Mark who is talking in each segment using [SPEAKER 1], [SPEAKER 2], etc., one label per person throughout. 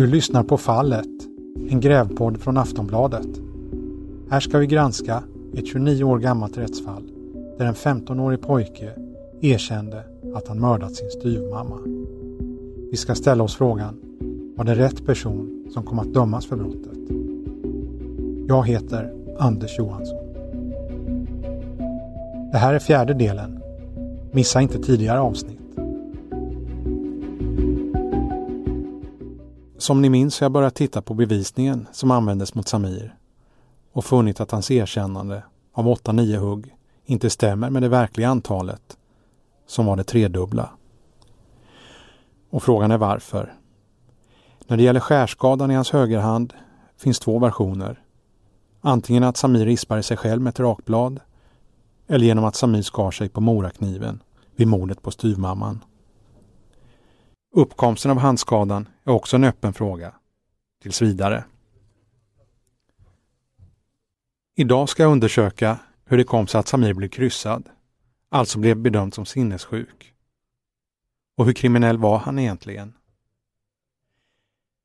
[SPEAKER 1] Du lyssnar på Fallet, en grävpodd från Aftonbladet. Här ska vi granska ett 29 år gammalt rättsfall där en 15-årig pojke erkände att han mördat sin styvmamma. Vi ska ställa oss frågan, var det rätt person som kom att dömas för brottet? Jag heter Anders Johansson. Det här är fjärde delen. Missa inte tidigare avsnitt. Som ni minns har jag börjat titta på bevisningen som användes mot Samir och funnit att hans erkännande av 8-9 hugg inte stämmer med det verkliga antalet som var det tredubbla. Och frågan är varför. När det gäller skärskadan i hans högerhand finns två versioner. Antingen att Samir rispade sig själv med ett rakblad eller genom att Samir skar sig på morakniven vid mordet på styvmamman. Uppkomsten av handskadan är också en öppen fråga. Tills vidare. Idag ska jag undersöka hur det kom sig att Samir blev kryssad, alltså blev bedömd som sinnessjuk. Och hur kriminell var han egentligen?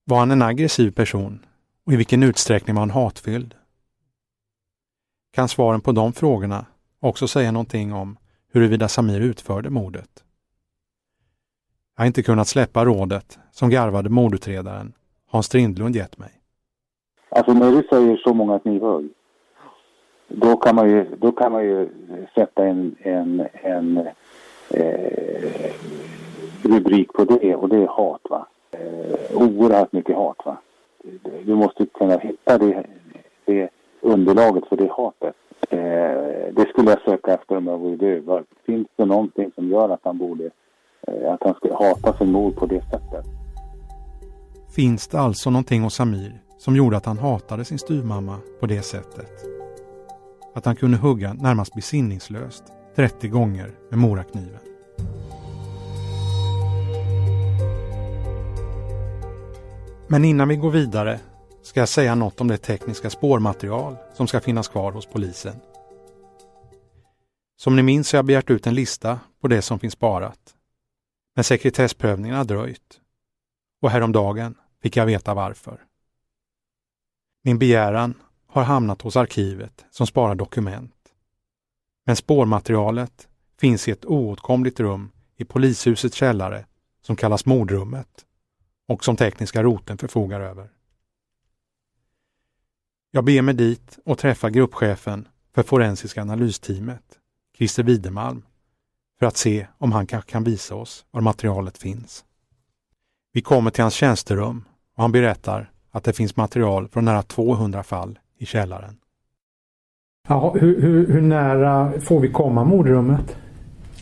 [SPEAKER 1] Var han en aggressiv person och i vilken utsträckning var han hatfylld? Kan svaren på de frågorna också säga någonting om huruvida Samir utförde mordet? Jag har inte kunnat släppa rådet som garvade mordutredaren Hans Strindlund gett mig.
[SPEAKER 2] Alltså när du säger så många knivhugg, då kan man ju, då kan man ju sätta en, en, en eh, rubrik på det och det är hat va. Eh, oerhört mycket hat va. Du måste kunna hitta det, det underlaget för det hatet. Eh, det skulle jag söka efter om jag vore du. Finns det någonting som gör att han borde Eh, att han skulle hata sin mor på det sättet.
[SPEAKER 1] Finns det alltså någonting hos Samir som gjorde att han hatade sin styvmamma på det sättet? Att han kunde hugga närmast besinningslöst 30 gånger med morakniven. Men innan vi går vidare ska jag säga något om det tekniska spårmaterial som ska finnas kvar hos polisen. Som ni minns har jag begärt ut en lista på det som finns sparat. Men sekretessprövningen har dröjt. Och häromdagen fick jag veta varför. Min begäran har hamnat hos arkivet som sparar dokument. Men spårmaterialet finns i ett oåtkomligt rum i polishusets källare som kallas mordrummet och som tekniska roten förfogar över. Jag beger mig dit och träffar gruppchefen för forensiska analysteamet, Christer Widemalm, för att se om han kanske kan visa oss var materialet finns. Vi kommer till hans tjänsterum och han berättar att det finns material från nära 200 fall i källaren. Ja, hur, hur, hur nära får vi komma mordrummet?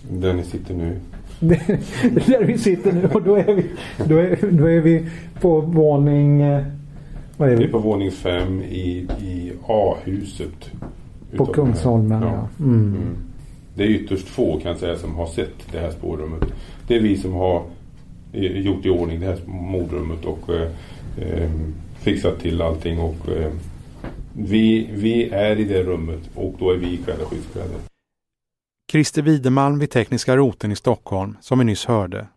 [SPEAKER 3] Där ni sitter nu.
[SPEAKER 1] Där vi sitter nu och då är vi, då är, då är vi på våning... Eh,
[SPEAKER 3] vad är vi? Det är på våning fem i, i A-huset.
[SPEAKER 1] På Kungsholmen, ja. ja. Mm. Mm
[SPEAKER 3] det är ytterst få kan jag säga som har sett det här spårrummet. Det är vi som har eh, gjort i ordning det här mordrummet och eh, eh, fixat till allting och eh, vi, vi är i det rummet och då är vi iklädda skyddskläder.
[SPEAKER 1] Christer Widemalm vid Tekniska roten i Stockholm, som vi nyss hörde,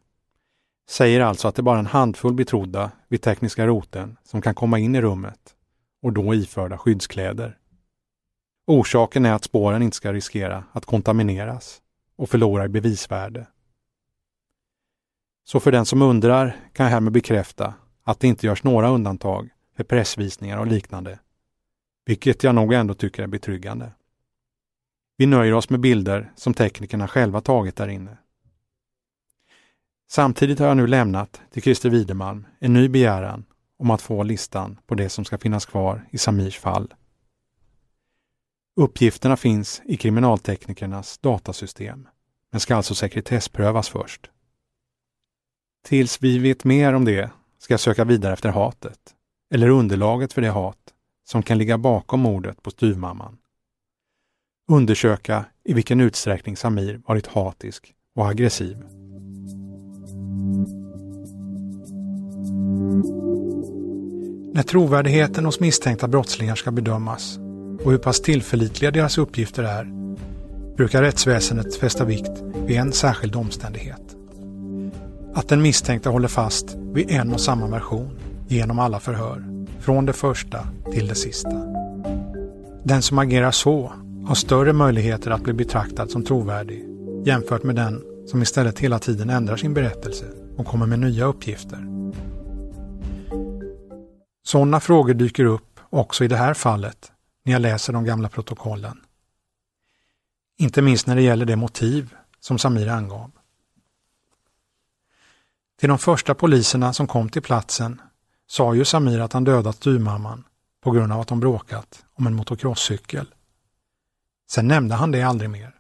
[SPEAKER 1] säger alltså att det bara är en handfull betrodda vid Tekniska roten som kan komma in i rummet och då iförda skyddskläder. Orsaken är att spåren inte ska riskera att kontamineras och förlora i bevisvärde. Så för den som undrar kan jag härmed bekräfta att det inte görs några undantag för pressvisningar och liknande, vilket jag nog ändå tycker är betryggande. Vi nöjer oss med bilder som teknikerna själva tagit där inne. Samtidigt har jag nu lämnat till Christer Widemalm en ny begäran om att få listan på det som ska finnas kvar i Samirs fall Uppgifterna finns i kriminalteknikernas datasystem, men ska alltså sekretessprövas först. Tills vi vet mer om det ska jag söka vidare efter hatet, eller underlaget för det hat som kan ligga bakom mordet på styvmamman. Undersöka i vilken utsträckning Samir varit hatisk och aggressiv. När trovärdigheten hos misstänkta brottslingar ska bedömas och hur pass tillförlitliga deras uppgifter är brukar rättsväsendet fästa vikt vid en särskild omständighet. Att den misstänkte håller fast vid en och samma version genom alla förhör, från det första till det sista. Den som agerar så har större möjligheter att bli betraktad som trovärdig jämfört med den som istället hela tiden ändrar sin berättelse och kommer med nya uppgifter. Sådana frågor dyker upp också i det här fallet när jag läser de gamla protokollen. Inte minst när det gäller det motiv som Samir angav. Till de första poliserna som kom till platsen sa ju Samir att han dödat styvmamman på grund av att de bråkat om en motocrosscykel. Sen nämnde han det aldrig mer.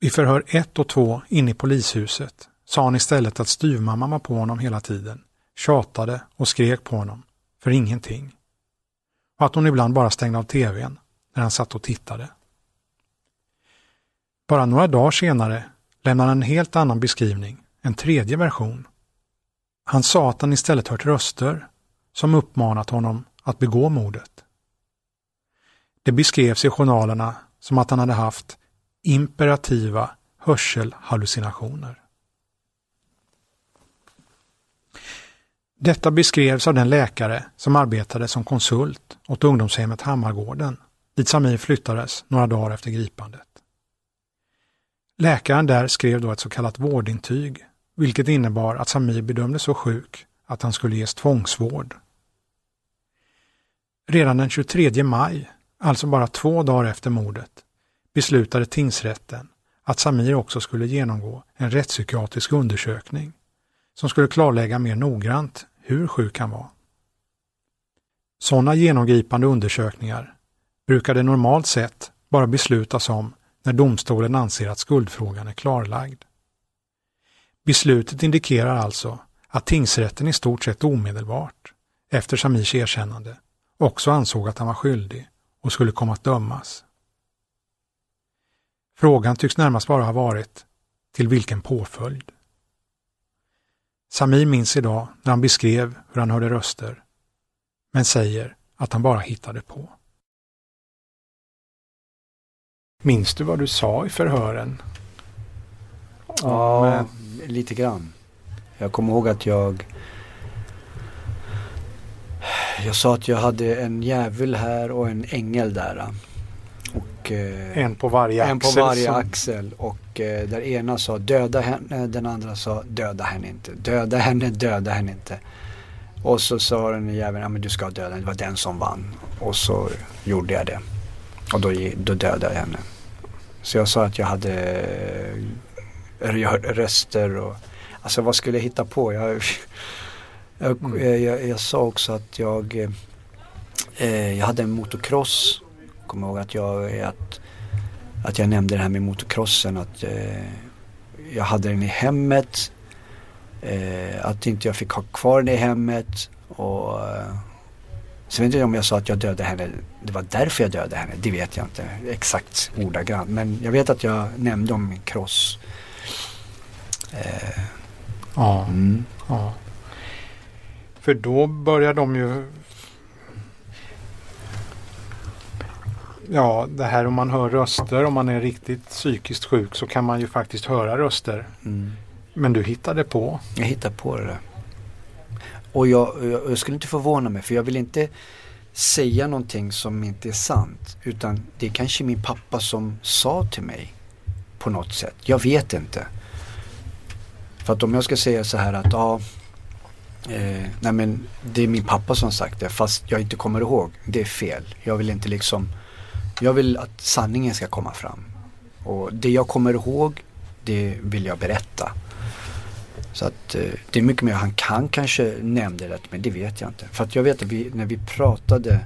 [SPEAKER 1] Vid förhör 1 och 2 inne i polishuset sa han istället att styvmamman var på honom hela tiden, tjatade och skrek på honom, för ingenting. Och att hon ibland bara stängde av tvn när han satt och tittade. Bara några dagar senare lämnade han en helt annan beskrivning, en tredje version. Han sa att han istället hört röster som uppmanat honom att begå mordet. Det beskrevs i journalerna som att han hade haft imperativa hörselhallucinationer. Detta beskrevs av den läkare som arbetade som konsult åt ungdomshemmet Hammargården, dit Samir flyttades några dagar efter gripandet. Läkaren där skrev då ett så kallat vårdintyg, vilket innebar att Samir bedömdes så sjuk att han skulle ges tvångsvård. Redan den 23 maj, alltså bara två dagar efter mordet, beslutade tingsrätten att Samir också skulle genomgå en rättspsykiatrisk undersökning som skulle klarlägga mer noggrant hur sjuk han var. Sådana genomgripande undersökningar brukade normalt sett bara beslutas om när domstolen anser att skuldfrågan är klarlagd. Beslutet indikerar alltså att tingsrätten i stort sett omedelbart, efter Samirs erkännande, också ansåg att han var skyldig och skulle komma att dömas. Frågan tycks närmast bara ha varit till vilken påföljd. Samir minns idag när han beskrev hur han hörde röster, men säger att han bara hittade på. Minns du vad du sa i förhören?
[SPEAKER 4] Ja, men... lite grann. Jag kommer ihåg att jag jag sa att jag hade en djävul här och en ängel där.
[SPEAKER 1] Och, eh, en på varje axel.
[SPEAKER 4] En på varje axel. Och eh, där ena sa döda henne, den andra sa döda henne inte. Döda henne, döda henne inte. Och så sa den jäveln, ja men du ska döda henne, det var den som vann. Och så gjorde jag det. Och då, då dödade jag henne. Så jag sa att jag hade eh, röster och alltså vad skulle jag hitta på? Jag, jag, mm. jag, jag sa också att jag, eh, jag hade en motocross. Jag kommer ihåg att jag, att, att jag nämnde det här med motocrossen. Att eh, jag hade den i hemmet. Eh, att inte jag fick ha kvar den i hemmet. Och, eh, Sen vet jag inte om jag sa att jag dödade henne, det var därför jag dödade henne. Det vet jag inte exakt ordagrant. Men jag vet att jag nämnde om min cross.
[SPEAKER 1] Eh, ja, mm. ja. För då börjar de ju Ja, det här om man hör röster, om man är riktigt psykiskt sjuk så kan man ju faktiskt höra röster. Mm. Men du hittade på?
[SPEAKER 4] Jag hittade på det. Och jag, jag, jag, skulle inte förvåna mig för jag vill inte säga någonting som inte är sant. Utan det är kanske min pappa som sa till mig på något sätt. Jag vet inte. För att om jag ska säga så här att ja, eh, nej men det är min pappa som sagt det fast jag inte kommer ihåg. Det är fel. Jag vill inte liksom, jag vill att sanningen ska komma fram. Och det jag kommer ihåg, det vill jag berätta. Så att eh, det är mycket mer, han kan kanske nämnde det men det vet jag inte. För att jag vet att vi, när vi pratade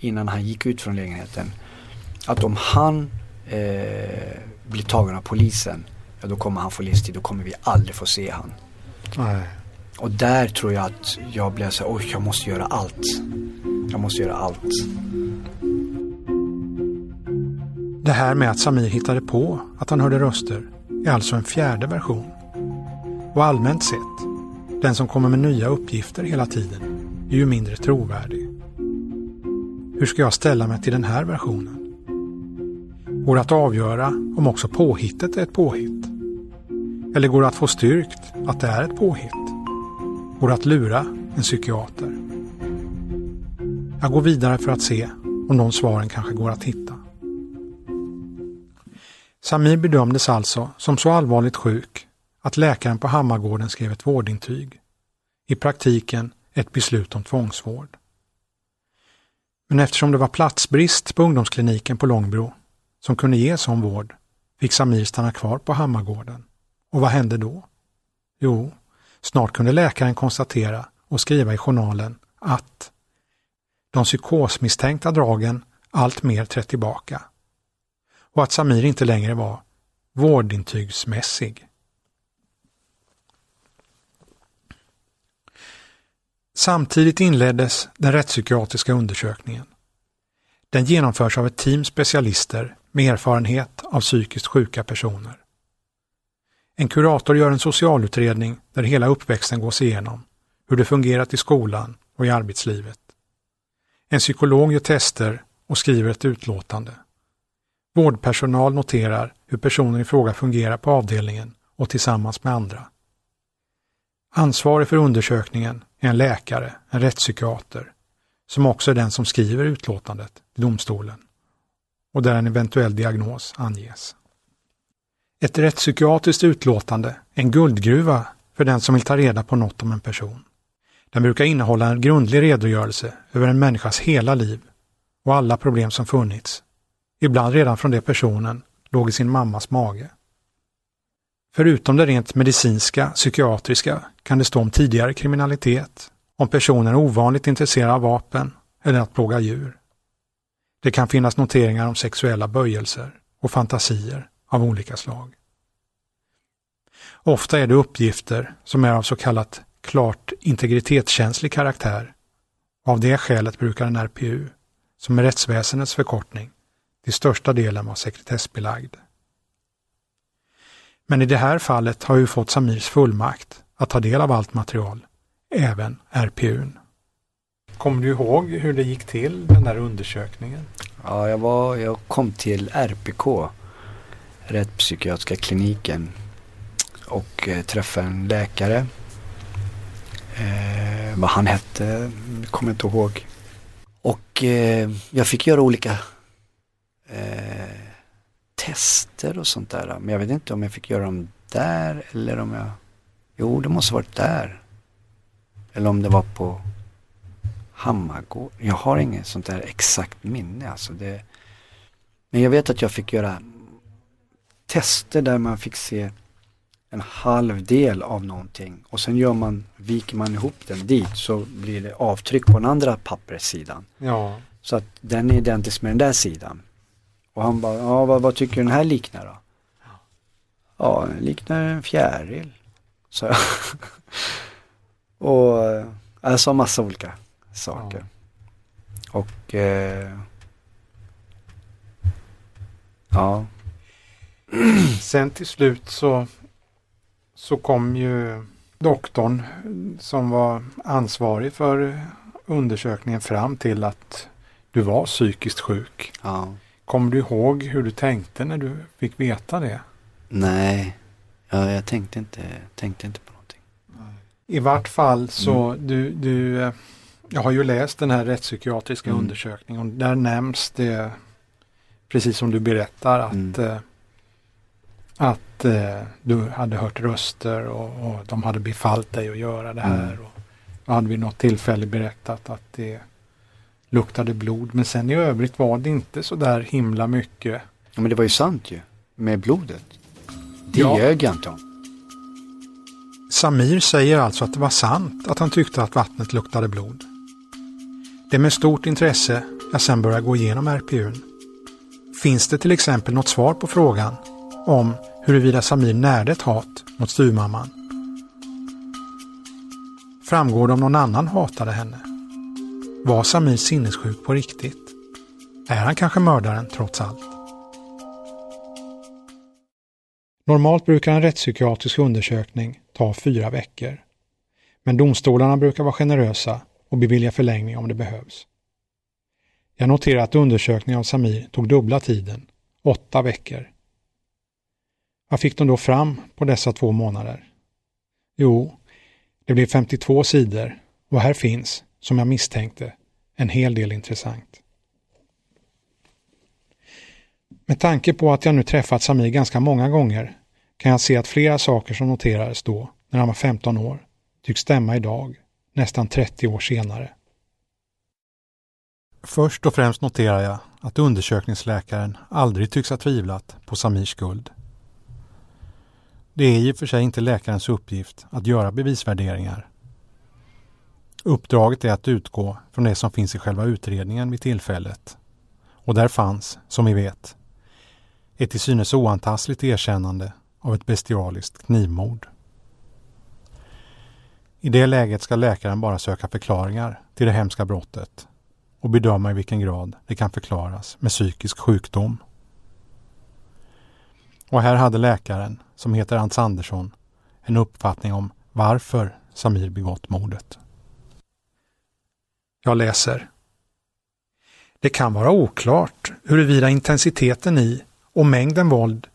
[SPEAKER 4] innan han gick ut från lägenheten att om han eh, blir tagen av polisen ja då kommer han få livstid, då kommer vi aldrig få se han. Nej. Och där tror jag att jag blev så oj jag måste göra allt. Jag måste göra allt.
[SPEAKER 1] Det här med att Samir hittade på att han hörde röster är alltså en fjärde version. Och allmänt sett, den som kommer med nya uppgifter hela tiden är ju mindre trovärdig. Hur ska jag ställa mig till den här versionen? Går det att avgöra om också påhittet är ett påhitt? Eller går det att få styrkt att det är ett påhitt? Går det att lura en psykiater. Jag går vidare för att se om de svaren kanske går att hitta. Samir bedömdes alltså som så allvarligt sjuk att läkaren på Hammargården skrev ett vårdintyg. I praktiken ett beslut om tvångsvård. Men eftersom det var platsbrist på ungdomskliniken på Långbro som kunde ge sån vård fick Samir stanna kvar på Hammargården. Och vad hände då? Jo, snart kunde läkaren konstatera och skriva i journalen att de psykosmisstänkta dragen allt mer trätt tillbaka och att Samir inte längre var vårdintygsmässig. Samtidigt inleddes den rättspsykiatriska undersökningen. Den genomförs av ett team specialister med erfarenhet av psykiskt sjuka personer. En kurator gör en socialutredning där hela uppväxten gås igenom, hur det fungerat i skolan och i arbetslivet. En psykolog gör tester och skriver ett utlåtande. Vårdpersonal noterar hur personen i fråga fungerar på avdelningen och tillsammans med andra. Ansvarig för undersökningen är en läkare, en rättspsykiater, som också är den som skriver utlåtandet till domstolen och där en eventuell diagnos anges. Ett rättspsykiatriskt utlåtande är en guldgruva för den som vill ta reda på något om en person. Den brukar innehålla en grundlig redogörelse över en människas hela liv och alla problem som funnits, ibland redan från det personen låg i sin mammas mage. Förutom det rent medicinska, psykiatriska, kan det stå om tidigare kriminalitet, om personen är ovanligt intresserad av vapen eller att plåga djur. Det kan finnas noteringar om sexuella böjelser och fantasier av olika slag. Ofta är det uppgifter som är av så kallat klart integritetskänslig karaktär. Av det skälet brukar en RPU, som är rättsväsendets förkortning, till största delen var sekretessbelagd. Men i det här fallet har vi fått Samirs fullmakt att ta del av allt material, även RPUn. Kommer du ihåg hur det gick till, den där undersökningen?
[SPEAKER 4] Ja, jag, var, jag kom till RPK, Rättspsykiatriska kliniken och eh, träffade en läkare. Eh, vad han hette kommer jag inte ihåg. Och eh, jag fick göra olika eh, tester och sånt där. Men jag vet inte om jag fick göra dem där eller om jag... Jo, det måste varit där. Eller om det var på Hammargård. Jag har inget sånt där exakt minne alltså. Det... Men jag vet att jag fick göra tester där man fick se en halv del av någonting och sen gör man, viker man ihop den dit så blir det avtryck på den andra papperssidan.
[SPEAKER 1] Ja.
[SPEAKER 4] Så att den är identisk med den där sidan. Och han bara, ja vad, vad tycker du den här liknar då? Ja, den liknar en fjäril. Så jag. och jag sa massa olika saker. Ja. Och eh, ja.
[SPEAKER 1] Sen till slut så, så kom ju doktorn som var ansvarig för undersökningen fram till att du var psykiskt sjuk.
[SPEAKER 4] Ja.
[SPEAKER 1] Kommer du ihåg hur du tänkte när du fick veta det?
[SPEAKER 4] Nej, ja, jag tänkte inte, tänkte inte på någonting.
[SPEAKER 1] I vart fall så mm. du, du, eh, jag har ju läst den här rättspsykiatriska mm. undersökningen och där nämns det, precis som du berättar, att, mm. eh, att eh, du hade hört röster och, och, de hade befallt dig att göra det här. Mm. Och, och hade vid något tillfälle berättat att det luktade blod. Men sen i övrigt var det inte så där himla mycket.
[SPEAKER 4] Ja, men det var ju sant ju. Med blodet. Det ja. ljög jag inte om.
[SPEAKER 1] Samir säger alltså att det var sant att han tyckte att vattnet luktade blod. Det är med stort intresse jag sen börjar gå igenom RPUn. Finns det till exempel något svar på frågan om huruvida Samir närde ett hat mot styrmamman? Framgår det om någon annan hatade henne? Var Samir sinnessjuk på riktigt? Är han kanske mördaren trots allt? Normalt brukar en rättspsykiatrisk undersökning ta fyra veckor. Men domstolarna brukar vara generösa och bevilja förlängning om det behövs. Jag noterar att undersökningen av Samir tog dubbla tiden, åtta veckor. Vad fick de då fram på dessa två månader? Jo, det blev 52 sidor Och här finns, som jag misstänkte, en hel del intressant. Med tanke på att jag nu träffat Samir ganska många gånger kan jag se att flera saker som noterades då, när han var 15 år, tycks stämma idag, nästan 30 år senare. Först och främst noterar jag att undersökningsläkaren aldrig tycks ha tvivlat på Samirs skuld. Det är i och för sig inte läkarens uppgift att göra bevisvärderingar. Uppdraget är att utgå från det som finns i själva utredningen vid tillfället. Och där fanns, som vi vet, ett till synes oantastligt erkännande av ett bestialiskt knivmord. I det läget ska läkaren bara söka förklaringar till det hemska brottet och bedöma i vilken grad det kan förklaras med psykisk sjukdom. Och här hade läkaren, som heter Ants Andersson, en uppfattning om varför Samir begått mordet. Jag läser. Det kan vara oklart huruvida intensiteten i och mängden våld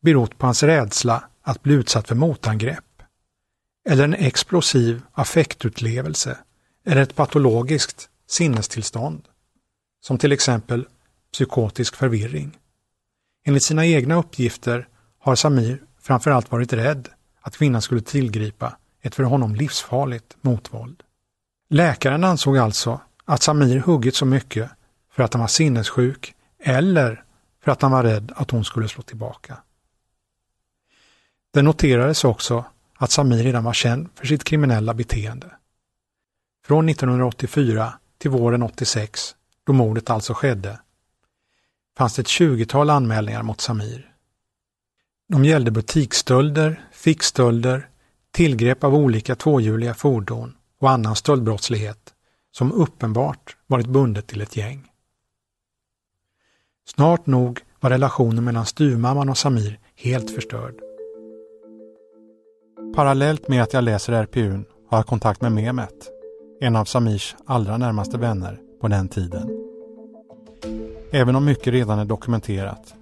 [SPEAKER 1] berott på hans rädsla att bli utsatt för motangrepp eller en explosiv affektutlevelse eller ett patologiskt sinnestillstånd, som till exempel psykotisk förvirring. Enligt sina egna uppgifter har Samir framförallt varit rädd att kvinnan skulle tillgripa ett för honom livsfarligt motvåld. Läkaren ansåg alltså att Samir huggit så mycket för att han var sinnessjuk eller för att han var rädd att hon skulle slå tillbaka. Det noterades också att Samir redan var känd för sitt kriminella beteende. Från 1984 till våren 86, då mordet alltså skedde, fanns det ett tjugotal anmälningar mot Samir. De gällde butiksstölder, fickstölder, tillgrepp av olika tvåhjuliga fordon och annan stöldbrottslighet som uppenbart varit bundet till ett gäng. Snart nog var relationen mellan styvmamman och Samir helt förstörd. Parallellt med att jag läser RPUn har jag kontakt med Mehmet, en av Samirs allra närmaste vänner på den tiden. Även om mycket redan är dokumenterat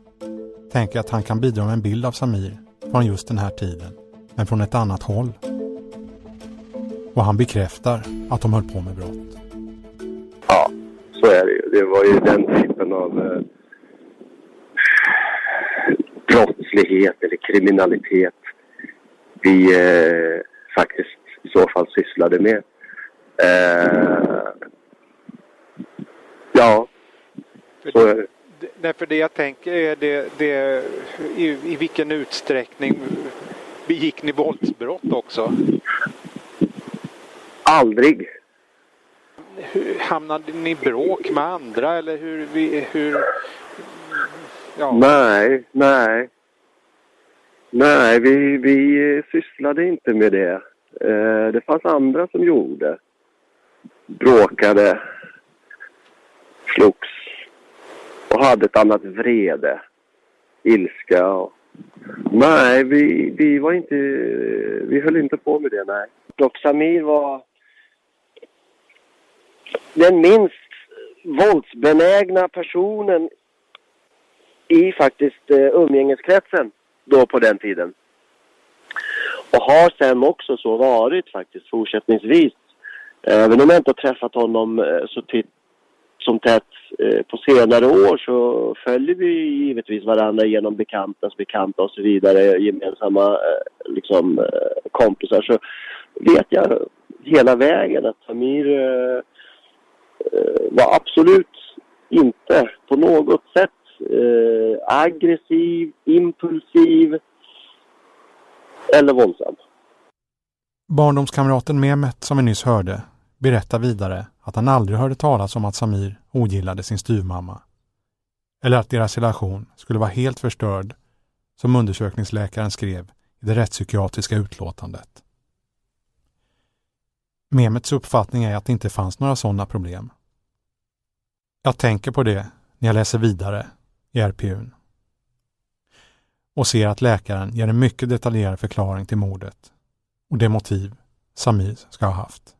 [SPEAKER 1] tänker jag att han kan bidra med en bild av Samir från just den här tiden, men från ett annat håll. Och han bekräftar att de höll på med brott.
[SPEAKER 5] Ja, så är det ju. Det var ju den typen av eh, brottslighet eller kriminalitet vi eh, faktiskt i så fall sysslade med. Eh, ja, så är det.
[SPEAKER 6] Därför det jag tänker är det, det i, i vilken utsträckning begick ni våldsbrott också?
[SPEAKER 5] Aldrig.
[SPEAKER 6] Hur, hamnade ni i bråk med andra eller hur? hur
[SPEAKER 5] ja. Nej, nej. Nej, vi, vi sysslade inte med det. Eh, det fanns andra som gjorde. Bråkade, slogs och hade ett annat vrede. Ilska och... Nej, vi, vi var inte... Vi höll inte på med det, nej. Och Samir var den minst våldsbenägna personen i faktiskt eh, umgängeskretsen då på den tiden. Och har sen också så varit faktiskt fortsättningsvis. Eh, även om jag inte har träffat honom eh, så titt som tätt eh, på senare år så följer vi givetvis varandra genom bekantas bekanta och så vidare, gemensamma eh, liksom, eh, kompisar. Så vet jag hela vägen att Samir eh, Eh, var absolut inte på något sätt eh, aggressiv, impulsiv eller våldsam.
[SPEAKER 1] Barndomskamraten Mehmet som vi nyss hörde berättar vidare att han aldrig hörde talas om att Samir ogillade sin styvmamma. Eller att deras relation skulle vara helt förstörd, som undersökningsläkaren skrev i det rättspsykiatriska utlåtandet. Mehmets uppfattning är att det inte fanns några sådana problem. Jag tänker på det när jag läser vidare i RPUn och ser att läkaren ger en mycket detaljerad förklaring till mordet och det motiv Samir ska ha haft.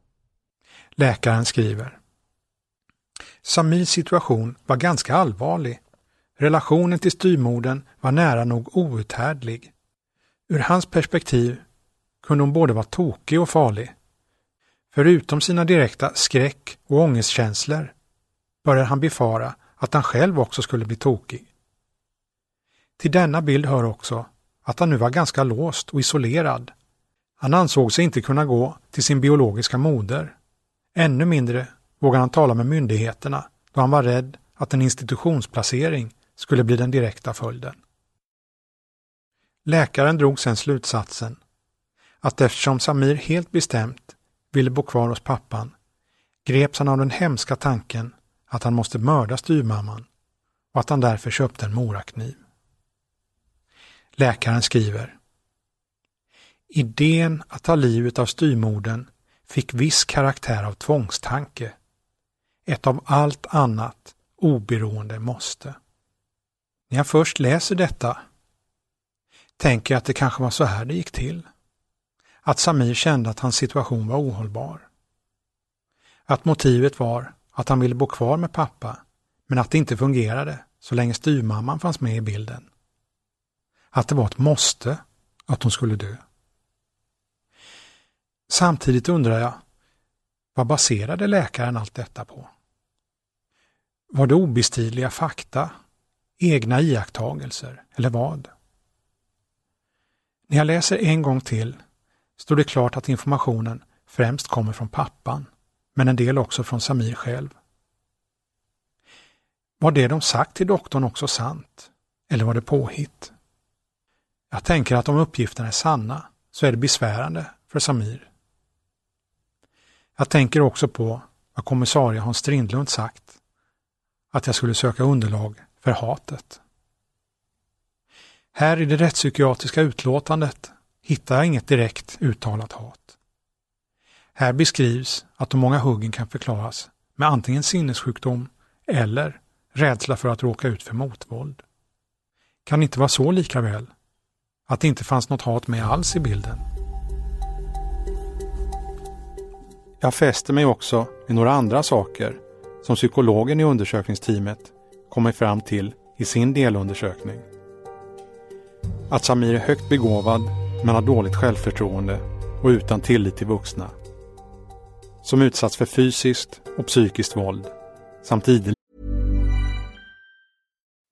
[SPEAKER 1] Läkaren skriver Samirs situation var ganska allvarlig. Relationen till styrmorden var nära nog outhärdlig. Ur hans perspektiv kunde hon både vara tokig och farlig. Förutom sina direkta skräck och ångestkänslor började han befara att han själv också skulle bli tokig. Till denna bild hör också att han nu var ganska låst och isolerad. Han ansåg sig inte kunna gå till sin biologiska moder. Ännu mindre vågade han tala med myndigheterna då han var rädd att en institutionsplacering skulle bli den direkta följden. Läkaren drog sedan slutsatsen att eftersom Samir helt bestämt ville bo kvar hos pappan greps han av den hemska tanken att han måste mörda styvmamman och att han därför köpte en morakniv. Läkaren skriver Idén att ta livet av styrmorden fick viss karaktär av tvångstanke. Ett av allt annat oberoende måste. När jag först läser detta tänker jag att det kanske var så här det gick till. Att Samir kände att hans situation var ohållbar. Att motivet var att han ville bo kvar med pappa, men att det inte fungerade så länge styrmamman fanns med i bilden. Att det var ett måste att hon skulle dö. Samtidigt undrar jag, vad baserade läkaren allt detta på? Var det obestridliga fakta, egna iakttagelser eller vad? När jag läser en gång till stod det klart att informationen främst kommer från pappan, men en del också från Samir själv. Var det de sagt till doktorn också sant? Eller var det påhitt? Jag tänker att om uppgifterna är sanna så är det besvärande för Samir. Jag tänker också på vad kommissarie Hans Strindlund sagt, att jag skulle söka underlag för hatet. Här i det rättspsykiatriska utlåtandet hittar jag inget direkt uttalat hat. Här beskrivs att de många huggen kan förklaras med antingen sinnessjukdom eller rädsla för att råka ut för motvåld. Kan det inte vara så lika väl? Att det inte fanns något hat med alls i bilden? Jag fäster mig också vid några andra saker som psykologen i undersökningsteamet kommit fram till i sin delundersökning. Att Samir är högt begåvad men har dåligt självförtroende och utan tillit till vuxna. Som utsatts för fysiskt och psykiskt våld samt idel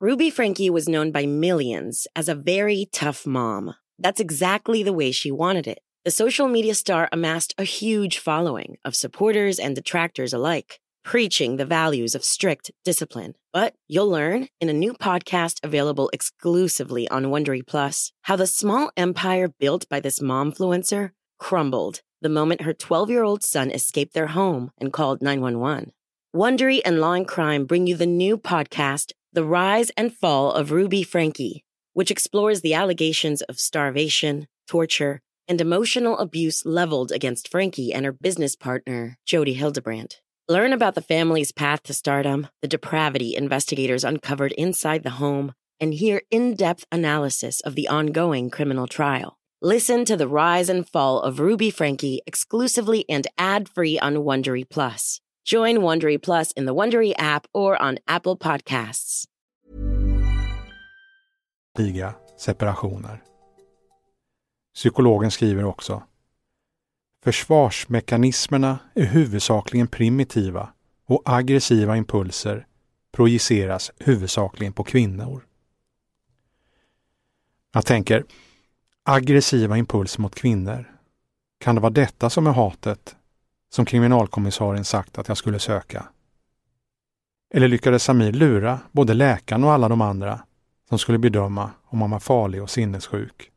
[SPEAKER 7] Ruby Frankie was known by millions as a very tough mom. That's exactly the way she wanted it. The social media star amassed a huge following of supporters and detractors alike, preaching the values of strict discipline. But you'll learn in a new podcast available exclusively on Wondery Plus how the small empire built by this momfluencer crumbled the moment her 12 year old son escaped their home and called 911. Wondery and Law and Crime bring you the new podcast, The Rise and Fall of Ruby Frankie, which explores the allegations of starvation, torture, and emotional abuse leveled against Frankie and her business partner, Jody Hildebrandt. Learn about the family's path to stardom, the depravity investigators uncovered inside the home, and hear in depth analysis of the ongoing criminal trial. Listen to the rise and fall of Ruby Frankie exclusively and ad free on Wondery Plus. Join Wondery Plus in the Wondery app or on Apple Podcasts.
[SPEAKER 1] Liga separationer. Psykologen skriver också Försvarsmekanismerna är huvudsakligen primitiva och aggressiva impulser projiceras huvudsakligen på kvinnor. Jag tänker, aggressiva impulser mot kvinnor. Kan det vara detta som är hatet som kriminalkommissarien sagt att jag skulle söka? Eller lyckades Samir lura både läkaren och alla de andra som skulle bedöma om han var farlig och sinnessjuk?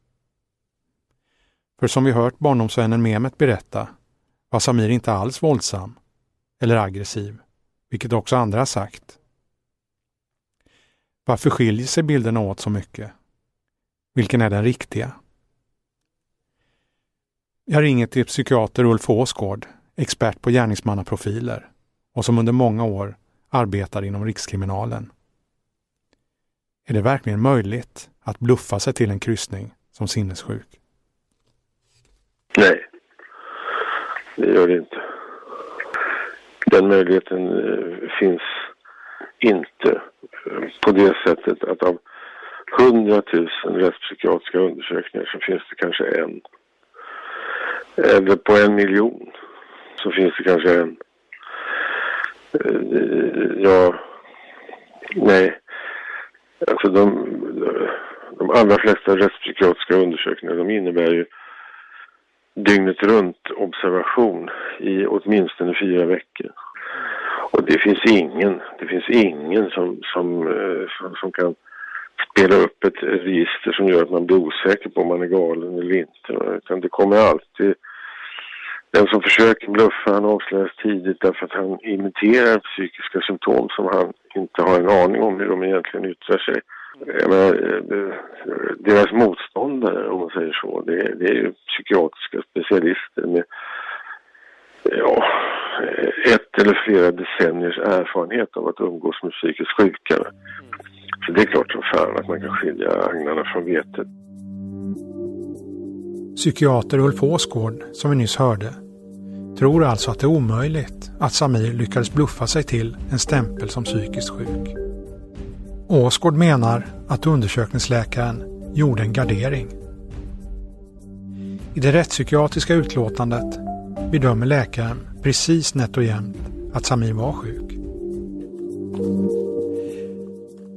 [SPEAKER 1] För som vi hört barndomsvännen Mehmet berätta var Samir inte alls våldsam eller aggressiv, vilket också andra har sagt. Varför skiljer sig bilderna åt så mycket? Vilken är den riktiga? Jag ringer till psykiater Ulf Åsgård, expert på gärningsmannaprofiler och som under många år arbetar inom Rikskriminalen. Är det verkligen möjligt att bluffa sig till en kryssning som sinnessjuk?
[SPEAKER 8] Nej, det gör det inte. Den möjligheten eh, finns inte eh, på det sättet att av hundratusen rättspsykiatriska undersökningar så finns det kanske en. Eller på en miljon så finns det kanske en. Eh, ja, nej. Alltså de, de allra flesta rättspsykiatriska undersökningar de innebär ju dygnet runt observation i åtminstone fyra veckor. Och det finns ingen, det finns ingen som, som, eh, som, som kan spela upp ett register som gör att man blir osäker på om man är galen eller inte. Utan det kommer alltid... Den som försöker bluffa han avslöjas tidigt därför att han imiterar psykiska symptom som han inte har en aning om hur de egentligen yttrar sig. Menar, eh, deras motståndare, om man säger så, det, det är ju psykiatriska specialister med ja, eh, ett eller flera decenniers erfarenhet av att umgås med psykiskt sjuka. Så det är klart som fan att man kan skilja agnarna från vetet.
[SPEAKER 1] Psykiater Ulf Åsgård, som vi nyss hörde, tror alltså att det är omöjligt att Samir lyckades bluffa sig till en stämpel som psykiskt sjuk. Åsgård menar att undersökningsläkaren gjorde en gardering. I det rättspsykiatriska utlåtandet bedömer läkaren precis nätt och jämnt att Samir var sjuk.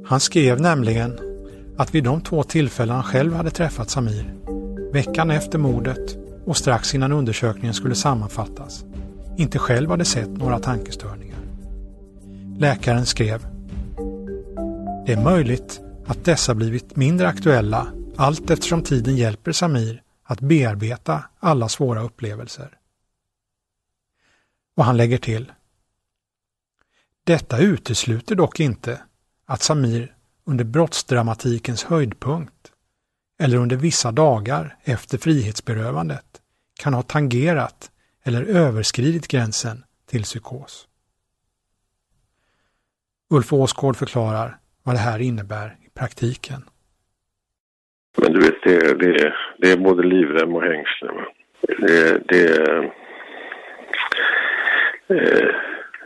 [SPEAKER 1] Han skrev nämligen att vid de två tillfällen han själv hade träffat Samir, veckan efter mordet och strax innan undersökningen skulle sammanfattas, inte själv hade sett några tankestörningar. Läkaren skrev det är möjligt att dessa blivit mindre aktuella allt eftersom tiden hjälper Samir att bearbeta alla svåra upplevelser. Och han lägger till Detta utesluter dock inte att Samir under brottsdramatikens höjdpunkt eller under vissa dagar efter frihetsberövandet kan ha tangerat eller överskridit gränsen till psykos. Ulf Åsgård förklarar vad det här innebär i praktiken.
[SPEAKER 8] Men du vet, det, det, det är både livrem och hängslen. Det, det, eh,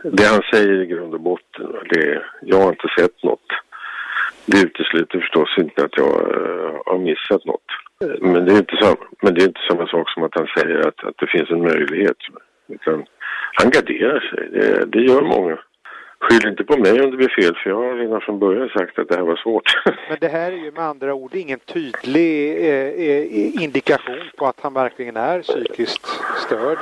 [SPEAKER 8] det han säger i grund och botten, det, jag har inte sett något. Det utesluter förstås inte att jag eh, har missat något. Men det, är inte sam, men det är inte samma sak som att han säger att, att det finns en möjlighet. Utan han garderar sig. Det, det gör många. Skyll inte på mig om det blir fel, för jag har redan från början sagt att det här var svårt.
[SPEAKER 6] Men det här är ju med andra ord ingen tydlig eh, eh indikation på att han verkligen är psykiskt störd?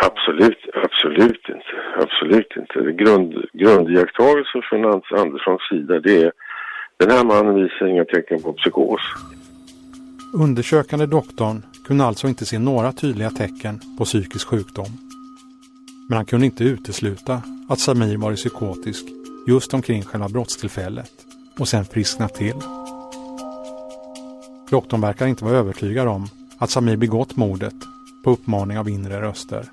[SPEAKER 8] Absolut, absolut inte. Absolut inte. Grund, grundiakttagelsen från Anderssons sida det är den här mannen visar inga tecken på psykos.
[SPEAKER 1] Undersökande doktorn kunde alltså inte se några tydliga tecken på psykisk sjukdom. Men han kunde inte utesluta att Samir varit psykotisk just omkring själva brottstillfället och sen frisknat till. Doktorn verkar inte vara övertygad om att Samir begått mordet på uppmaning av inre röster.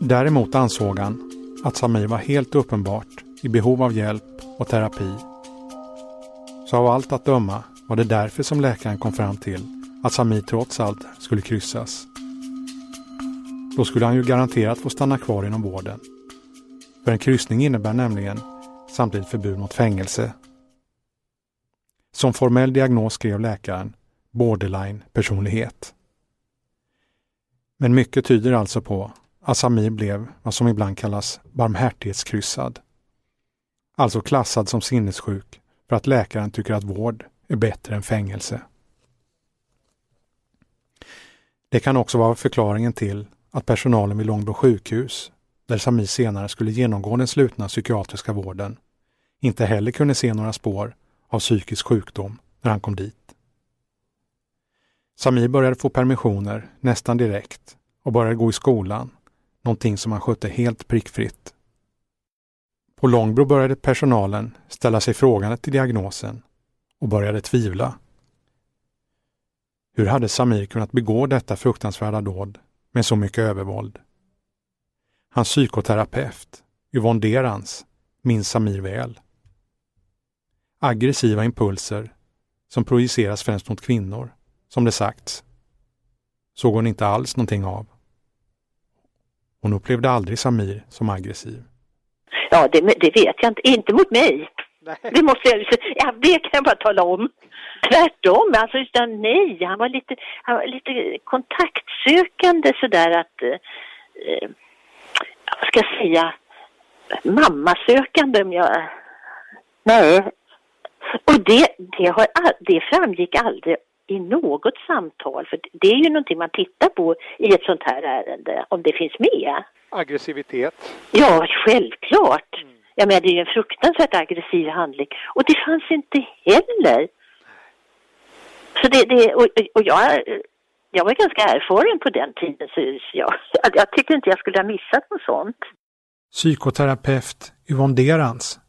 [SPEAKER 1] Däremot ansåg han att Samir var helt uppenbart i behov av hjälp och terapi. Så av allt att döma var det därför som läkaren kom fram till att Samir trots allt skulle kryssas. Då skulle han ju garanterat få stanna kvar inom vården. För en kryssning innebär nämligen samtidigt förbud mot fängelse. Som formell diagnos skrev läkaren borderline personlighet. Men mycket tyder alltså på att Samir blev vad som ibland kallas barmhärtighetskryssad. Alltså klassad som sinnessjuk för att läkaren tycker att vård är bättre än fängelse. Det kan också vara förklaringen till att personalen vid Långbro sjukhus, där Samir senare skulle genomgå den slutna psykiatriska vården, inte heller kunde se några spår av psykisk sjukdom när han kom dit. Samir började få permissioner nästan direkt och började gå i skolan, någonting som han skötte helt prickfritt. På Långbro började personalen ställa sig frågande till diagnosen och började tvivla. Hur hade Samir kunnat begå detta fruktansvärda dåd med så mycket övervåld? Hans psykoterapeut, Yvonne Derans, minns Samir väl. Aggressiva impulser som projiceras främst mot kvinnor, som det sagts, såg hon inte alls någonting av. Hon upplevde aldrig Samir som aggressiv.
[SPEAKER 9] Ja, det, det vet jag inte. Inte mot mig. Det måste jag, ja, det kan jag bara tala om. Tvärtom, alltså utan nej, han var lite, han var lite kontaktsökande sådär att, eh, vad ska jag säga, mammasökande om jag... Nej. Och det, det, har, det framgick aldrig i något samtal, för det är ju någonting man tittar på i ett sånt här ärende, om det finns med.
[SPEAKER 6] Aggressivitet?
[SPEAKER 9] Ja, självklart. Mm. Jag menar, det är ju en fruktansvärt aggressiv handling. Och det fanns inte heller. Så det, det och, och jag, jag var ganska erfaren på den tiden, så jag, jag tycker inte jag skulle ha missat något sånt.
[SPEAKER 1] Psykoterapeut Yvonne Derans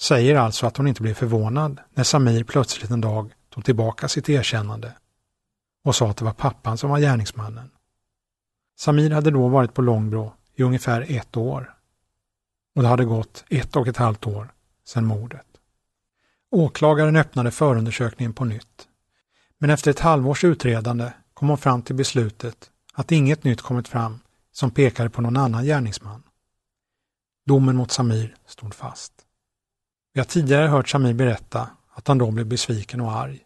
[SPEAKER 1] säger alltså att hon inte blev förvånad när Samir plötsligt en dag tog tillbaka sitt erkännande och sa att det var pappan som var gärningsmannen. Samir hade då varit på Långbro i ungefär ett år och det hade gått ett och ett halvt år sedan mordet. Åklagaren öppnade förundersökningen på nytt. Men efter ett halvårs utredande kom hon fram till beslutet att inget nytt kommit fram som pekade på någon annan gärningsman. Domen mot Samir stod fast. Vi har tidigare hört Samir berätta att han då blev besviken och arg.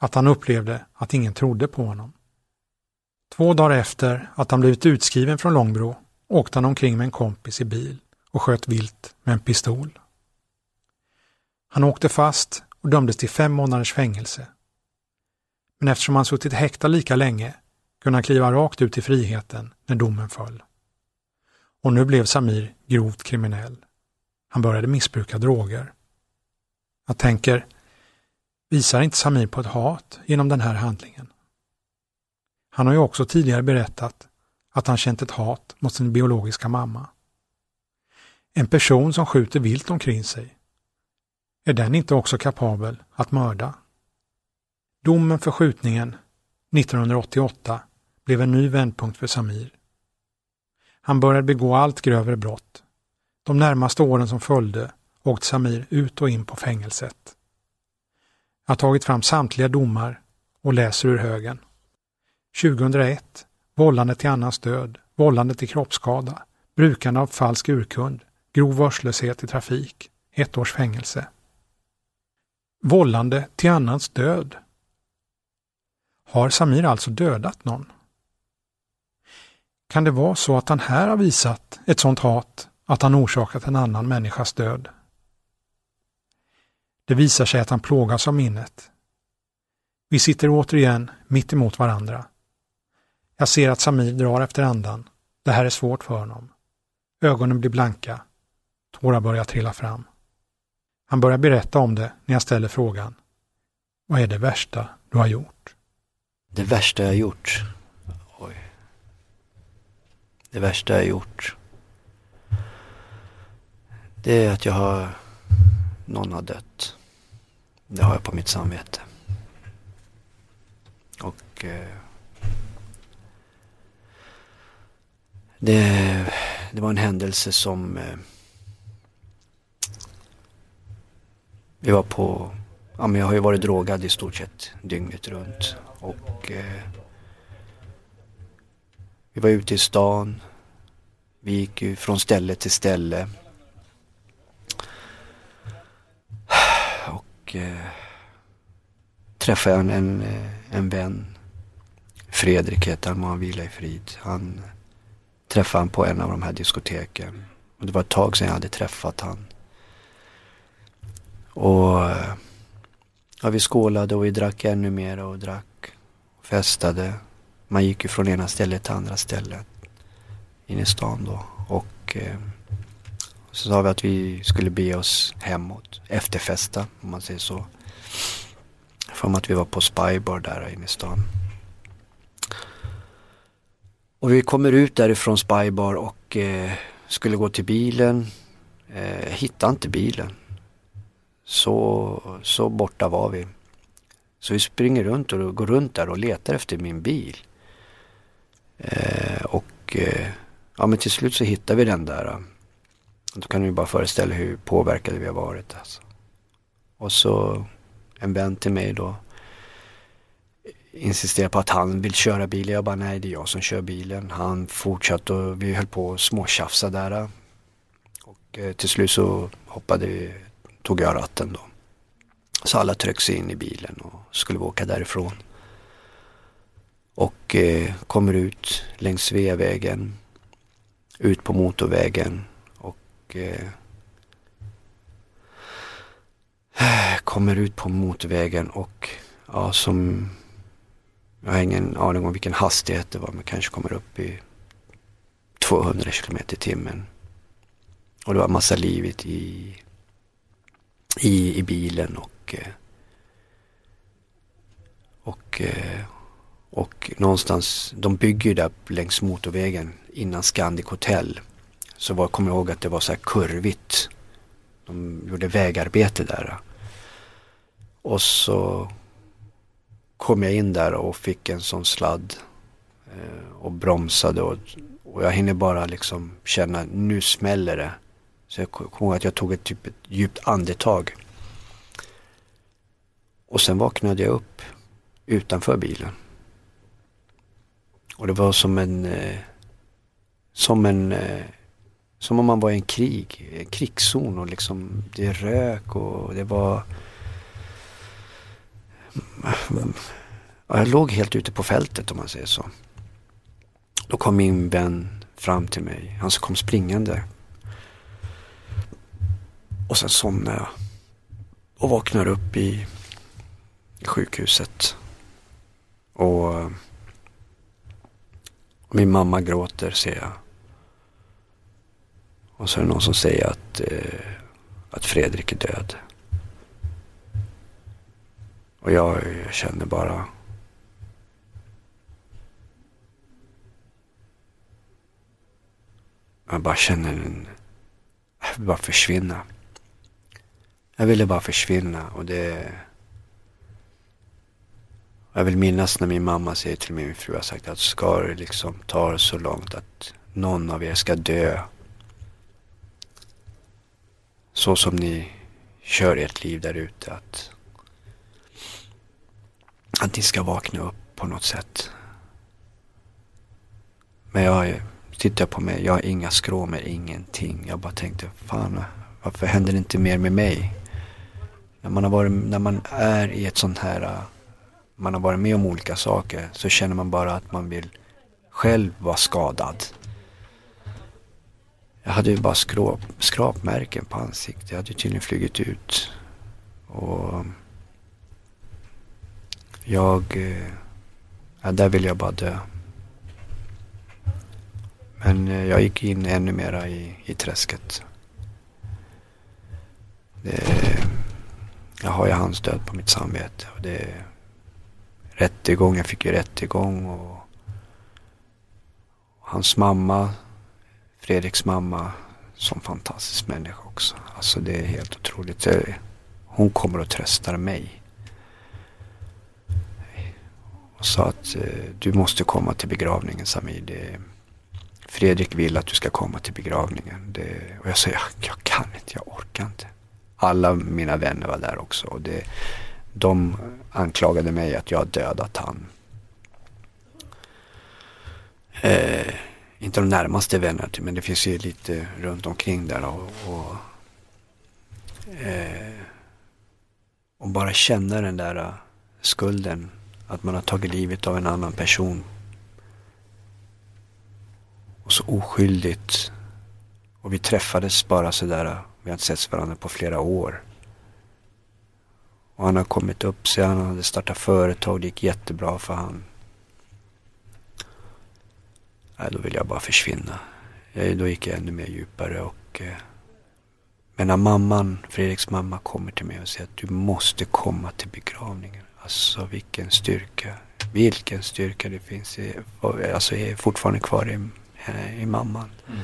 [SPEAKER 1] Att han upplevde att ingen trodde på honom. Två dagar efter att han blivit utskriven från Långbro åkte han omkring med en kompis i bil och sköt vilt med en pistol. Han åkte fast och dömdes till fem månaders fängelse. Men eftersom han suttit häktad lika länge kunde han kliva rakt ut i friheten när domen föll. Och nu blev Samir grovt kriminell. Han började missbruka droger. Jag tänker, visar inte Samir på ett hat genom den här handlingen? Han har ju också tidigare berättat att han känt ett hat mot sin biologiska mamma. En person som skjuter vilt omkring sig, är den inte också kapabel att mörda? Domen för skjutningen 1988 blev en ny vändpunkt för Samir. Han började begå allt grövre brott. De närmaste åren som följde åkte Samir ut och in på fängelset. Jag har tagit fram samtliga domar och läser ur högen. 2001 vållande till annans död, vållande till kroppsskada, brukande av falsk urkund, grov vårdslöshet i trafik, ett års fängelse. Vållande till annans död. Har Samir alltså dödat någon? Kan det vara så att han här har visat ett sådant hat att han orsakat en annan människas död? Det visar sig att han plågas av minnet. Vi sitter återigen mitt emot varandra. Jag ser att Samir drar efter andan. Det här är svårt för honom. Ögonen blir blanka. Tårar börjar trilla fram. Han börjar berätta om det när jag ställer frågan. Vad är det värsta du har gjort?
[SPEAKER 4] Det värsta jag gjort? Oj. Det värsta jag gjort? Det är att jag har... Någon har dött. Det har jag på mitt samvete. Och... Eh, det, det var en händelse som... Eh, vi var på... Ja, men jag har ju varit drogad i stort sett dygnet runt. Och... Eh, vi var ute i stan. Vi gick ju från ställe till ställe. Och eh, träffade en, en, eh, en vän. Fredrik heter han, må han vila i frid. Han träffade han på en av de här diskoteken. Och det var ett tag sedan jag hade träffat han. Och eh, ja, vi skålade och vi drack ännu mer och drack. Och festade. Man gick ju från ena stället till andra stället. In i stan då. Och eh, så sa vi att vi skulle be oss hemåt. Efterfesta om man säger så. För att vi var på Spybar där inne i stan. Och vi kommer ut därifrån Spybar och eh, skulle gå till bilen. Eh, hittade inte bilen. Så, så borta var vi. Så vi springer runt och går runt där och letar efter min bil. Eh, och eh, ja men till slut så hittar vi den där. Eh. Då kan du bara föreställa hur påverkade vi har varit. Alltså. Och så en vän till mig då insisterar på att han vill köra bilen. Jag bara nej det är jag som kör bilen. Han fortsatte och vi höll på att småtjafsa där. Eh. Och eh, till slut så hoppade vi, tog jag ratten då. Så alla tryckte sig in i bilen och skulle åka därifrån. Och eh, kommer ut längs Sveavägen. ut på motorvägen och eh, kommer ut på motorvägen och ja, som jag har ingen aning om vilken hastighet det var men kanske kommer upp i 200 kilometer i timmen. Och det var massa livet i, i, i bilen och eh, och, eh, och någonstans, de bygger ju där längs motorvägen innan Scandic Hotel. Så var, kommer jag ihåg att det var så här kurvigt. De gjorde vägarbete där. Och så kom jag in där och fick en sån sladd eh, och bromsade och, och jag hinner bara liksom känna nu smäller det. Så jag kommer ihåg att jag tog ett, typ ett djupt andetag. Och sen vaknade jag upp utanför bilen. Och det var som en, eh, som en, eh, som om man var i en krig, en krigszon och liksom det rök och det var jag låg helt ute på fältet om man säger så. Då kom min vän fram till mig. Han kom springande. Och sen somnade jag. Och vaknar upp i, i sjukhuset. Och min mamma gråter ser jag. Och så är det någon som säger att, eh, att Fredrik är död. Och jag, jag känner bara Jag bara känner en... Jag vill bara försvinna. Jag ville bara försvinna och det... Jag vill minnas när min mamma säger till min fru har sagt att ska det liksom ta det så långt att någon av er ska dö. Så som ni kör ert liv där ute. Att, att ni ska vakna upp på något sätt. Men jag tittar på mig, jag har inga skråmor, ingenting. Jag bara tänkte, fan varför händer det inte mer med mig? När man, har varit, när man är i ett sånt här, äh, man har varit med om olika saker så känner man bara att man vill själv vara skadad. Jag hade ju bara skrap, skrapmärken på ansiktet. Jag hade ju tydligen flugit ut. Och jag, äh, ja, där ville jag bara dö. Men äh, jag gick in ännu mera i, i träsket. Det, jag har ju hans död på mitt samvete. Och det, rättegång, jag fick ju rättegång och hans mamma, Fredriks mamma, som fantastisk människa också. Alltså det är helt otroligt. Hon kommer och tröstar mig. Och sa att eh, du måste komma till begravningen Samir. Det, Fredrik vill att du ska komma till begravningen. Det, och jag sa jag, jag kan inte, jag orkar inte. Alla mina vänner var där också. Och det, de anklagade mig att jag har dödat han. Eh, inte de närmaste vännerna, men det finns ju lite runt omkring där. Och, och, eh, och bara känna den där skulden. Att man har tagit livet av en annan person och så oskyldigt. Och vi träffades bara sådär. Vi har inte sett varandra på flera år. Och han har kommit upp sig. Han hade startat företag. Det gick jättebra för han. Nej, då ville jag bara försvinna. Jag, då gick jag ännu mer djupare och... Eh, men när mamman, Fredriks mamma, kommer till mig och säger att du måste komma till begravningen. Alltså vilken styrka. Vilken styrka det finns. I, alltså är fortfarande kvar i eh, i mamman. Mm.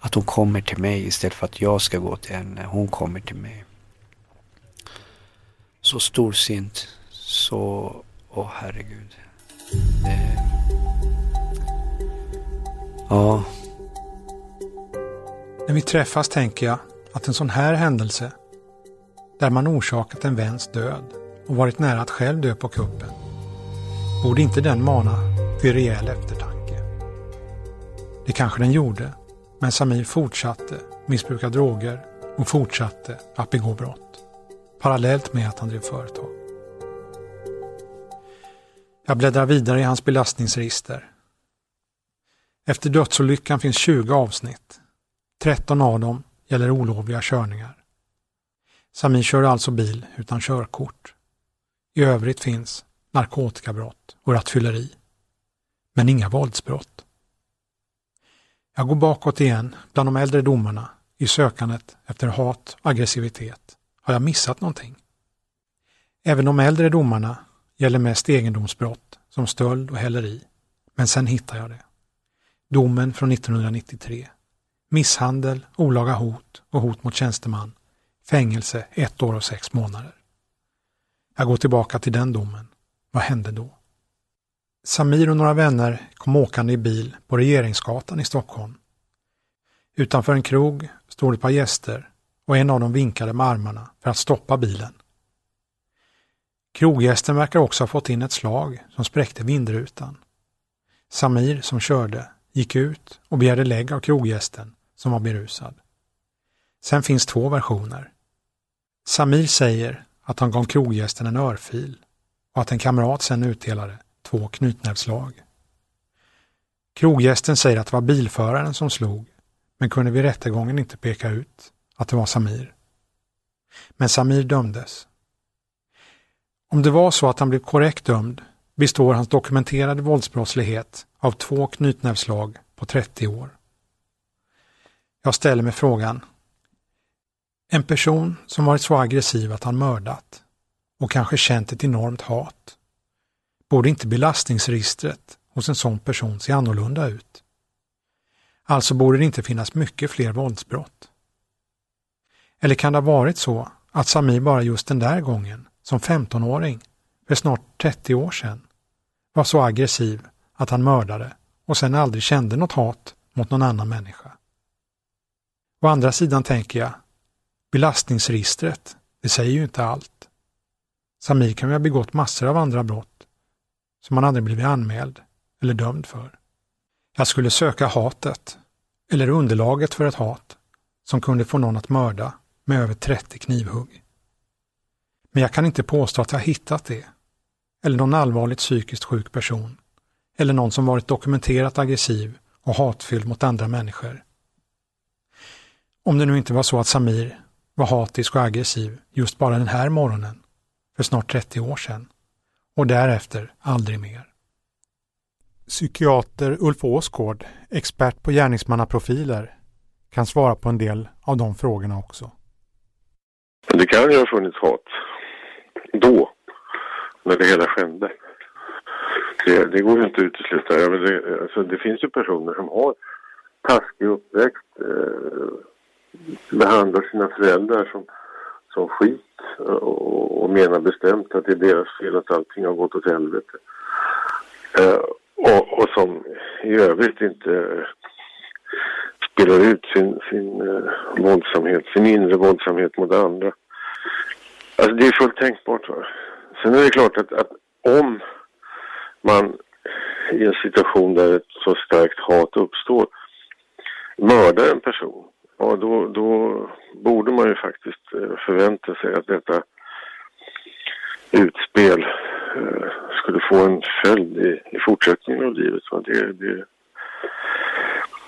[SPEAKER 4] Att hon kommer till mig istället för att jag ska gå till henne. Hon kommer till mig. Så storsint. Så, åh oh, herregud. Det, ja.
[SPEAKER 1] När vi träffas tänker jag att en sån här händelse, där man orsakat en väns död och varit nära att själv dö på kuppen, borde inte den mana till rejäl eftertanke. Det kanske den gjorde, men Samir fortsatte missbruka droger och fortsatte att begå brott. Parallellt med att han drev företag. Jag bläddrar vidare i hans belastningsregister. Efter dödsolyckan finns 20 avsnitt. 13 av dem gäller olovliga körningar. Samir kör alltså bil utan körkort. I övrigt finns narkotikabrott och rattfylleri. Men inga våldsbrott. Jag går bakåt igen bland de äldre domarna i sökandet efter hat och aggressivitet. Har jag missat någonting? Även de äldre domarna gäller mest egendomsbrott som stöld och häleri. Men sen hittar jag det. Domen från 1993. Misshandel, olaga hot och hot mot tjänsteman. Fängelse ett år och sex månader. Jag går tillbaka till den domen. Vad hände då? Samir och några vänner kom åkande i bil på Regeringsgatan i Stockholm. Utanför en krog stod ett par gäster och en av dem vinkade med armarna för att stoppa bilen. Kroggästen verkar också ha fått in ett slag som spräckte vindrutan. Samir, som körde, gick ut och begärde lägg av kroggästen som var berusad. Sen finns två versioner. Samir säger att han gav kroggästen en örfil och att en kamrat sen utdelade två knytnävsslag. Kroggästen säger att det var bilföraren som slog, men kunde vid rättegången inte peka ut att det var Samir. Men Samir dömdes. Om det var så att han blev korrekt dömd består hans dokumenterade våldsbrottslighet av två knytnävslag på 30 år. Jag ställer mig frågan. En person som varit så aggressiv att han mördat och kanske känt ett enormt hat. Borde inte belastningsregistret hos en sån person se annorlunda ut? Alltså borde det inte finnas mycket fler våldsbrott. Eller kan det ha varit så att Samir bara just den där gången, som 15-åring, för snart 30 år sedan, var så aggressiv att han mördade och sen aldrig kände något hat mot någon annan människa. Å andra sidan tänker jag, belastningsregistret, det säger ju inte allt. Samir kan ju ha begått massor av andra brott som han aldrig blivit anmäld eller dömd för. Jag skulle söka hatet, eller underlaget för ett hat, som kunde få någon att mörda med över 30 knivhugg. Men jag kan inte påstå att jag hittat det, eller någon allvarligt psykiskt sjuk person, eller någon som varit dokumenterat aggressiv och hatfylld mot andra människor. Om det nu inte var så att Samir var hatisk och aggressiv just bara den här morgonen, för snart 30 år sedan, och därefter aldrig mer. Psykiater Ulf Åsgård, expert på gärningsmannaprofiler, kan svara på en del av de frågorna också.
[SPEAKER 8] Det kan ju ha funnits hat då, när det hela skedde. Det, det går ju inte att utesluta. Ja, men det, alltså, det finns ju personer som har taskig uppväxt, eh, behandlar sina föräldrar som, som skit eh, och, och menar bestämt att det är deras fel att allting har gått åt helvete. Eh, och, och som i övrigt inte spelar ut sin, sin eh, våldsamhet, sin inre våldsamhet mot andra. Alltså det är fullt tänkbart. Va? Sen är det klart att, att om man i en situation där ett så starkt hat uppstår mördar en person, ja då, då borde man ju faktiskt eh, förvänta sig att detta utspel eh, skulle få en följd i, i fortsättningen av livet. Va? Det, det,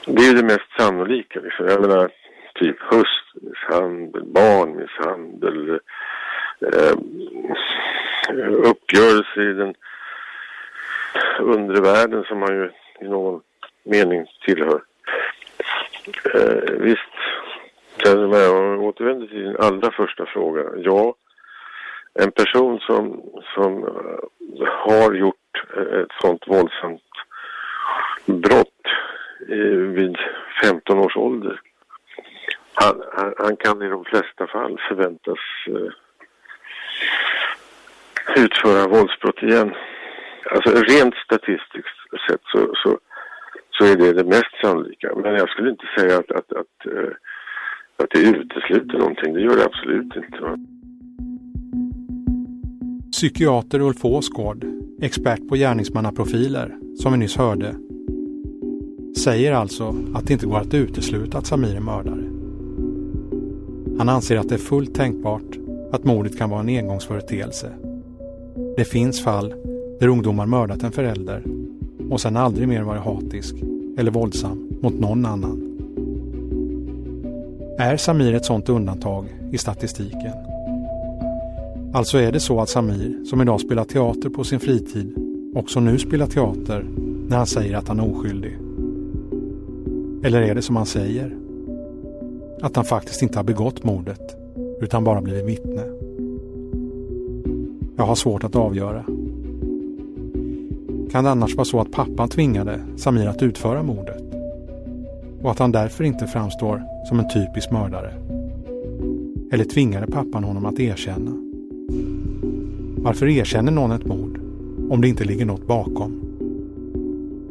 [SPEAKER 8] det är det mest sannolika. Liksom. Jag menar, typ hustrumisshandel, barnmisshandel, eh, uppgörelse i den undre världen som man ju i någon mening tillhör. Eh, visst, sen när jag återvänder till din allra första fråga. Ja, en person som, som eh, har gjort eh, ett sånt våldsamt brott eh, vid 15 års ålder. Han, han, han, kan i de flesta fall förväntas uh, utföra våldsbrott igen. Alltså rent statistiskt sett så, så, så är det det mest sannolika. Men jag skulle inte säga att, att, att, uh, att det utesluter någonting. Det gör det absolut inte.
[SPEAKER 1] Psykiater Ulf Åsgård, expert på gärningsmannaprofiler, som vi nyss hörde, säger alltså att det inte går att utesluta att Samir är mördare. Han anser att det är fullt tänkbart att mordet kan vara en engångsföreteelse. Det finns fall där ungdomar mördat en förälder och sen aldrig mer varit hatisk eller våldsam mot någon annan. Är Samir ett sådant undantag i statistiken? Alltså är det så att Samir, som idag spelar teater på sin fritid, också nu spelar teater när han säger att han är oskyldig? Eller är det som han säger? Att han faktiskt inte har begått mordet, utan bara blivit vittne? Jag har svårt att avgöra. Kan det annars vara så att pappan tvingade Samir att utföra mordet? Och att han därför inte framstår som en typisk mördare? Eller tvingade pappan honom att erkänna? Varför erkänner någon ett mord om det inte ligger något bakom?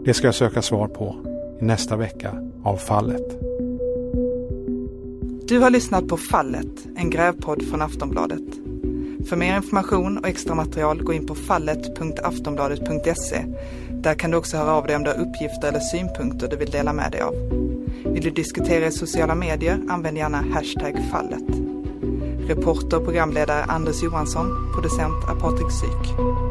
[SPEAKER 1] Det ska jag söka svar på i nästa vecka av Fallet.
[SPEAKER 10] Du har lyssnat på Fallet, en grävpodd från Aftonbladet. För mer information och extra material gå in på fallet.aftonbladet.se. Där kan du också höra av dig om du har uppgifter eller synpunkter du vill dela med dig av. Vill du diskutera i sociala medier, använd gärna hashtag fallet. Reporter och programledare Anders Johansson, producent är Patrik Syk.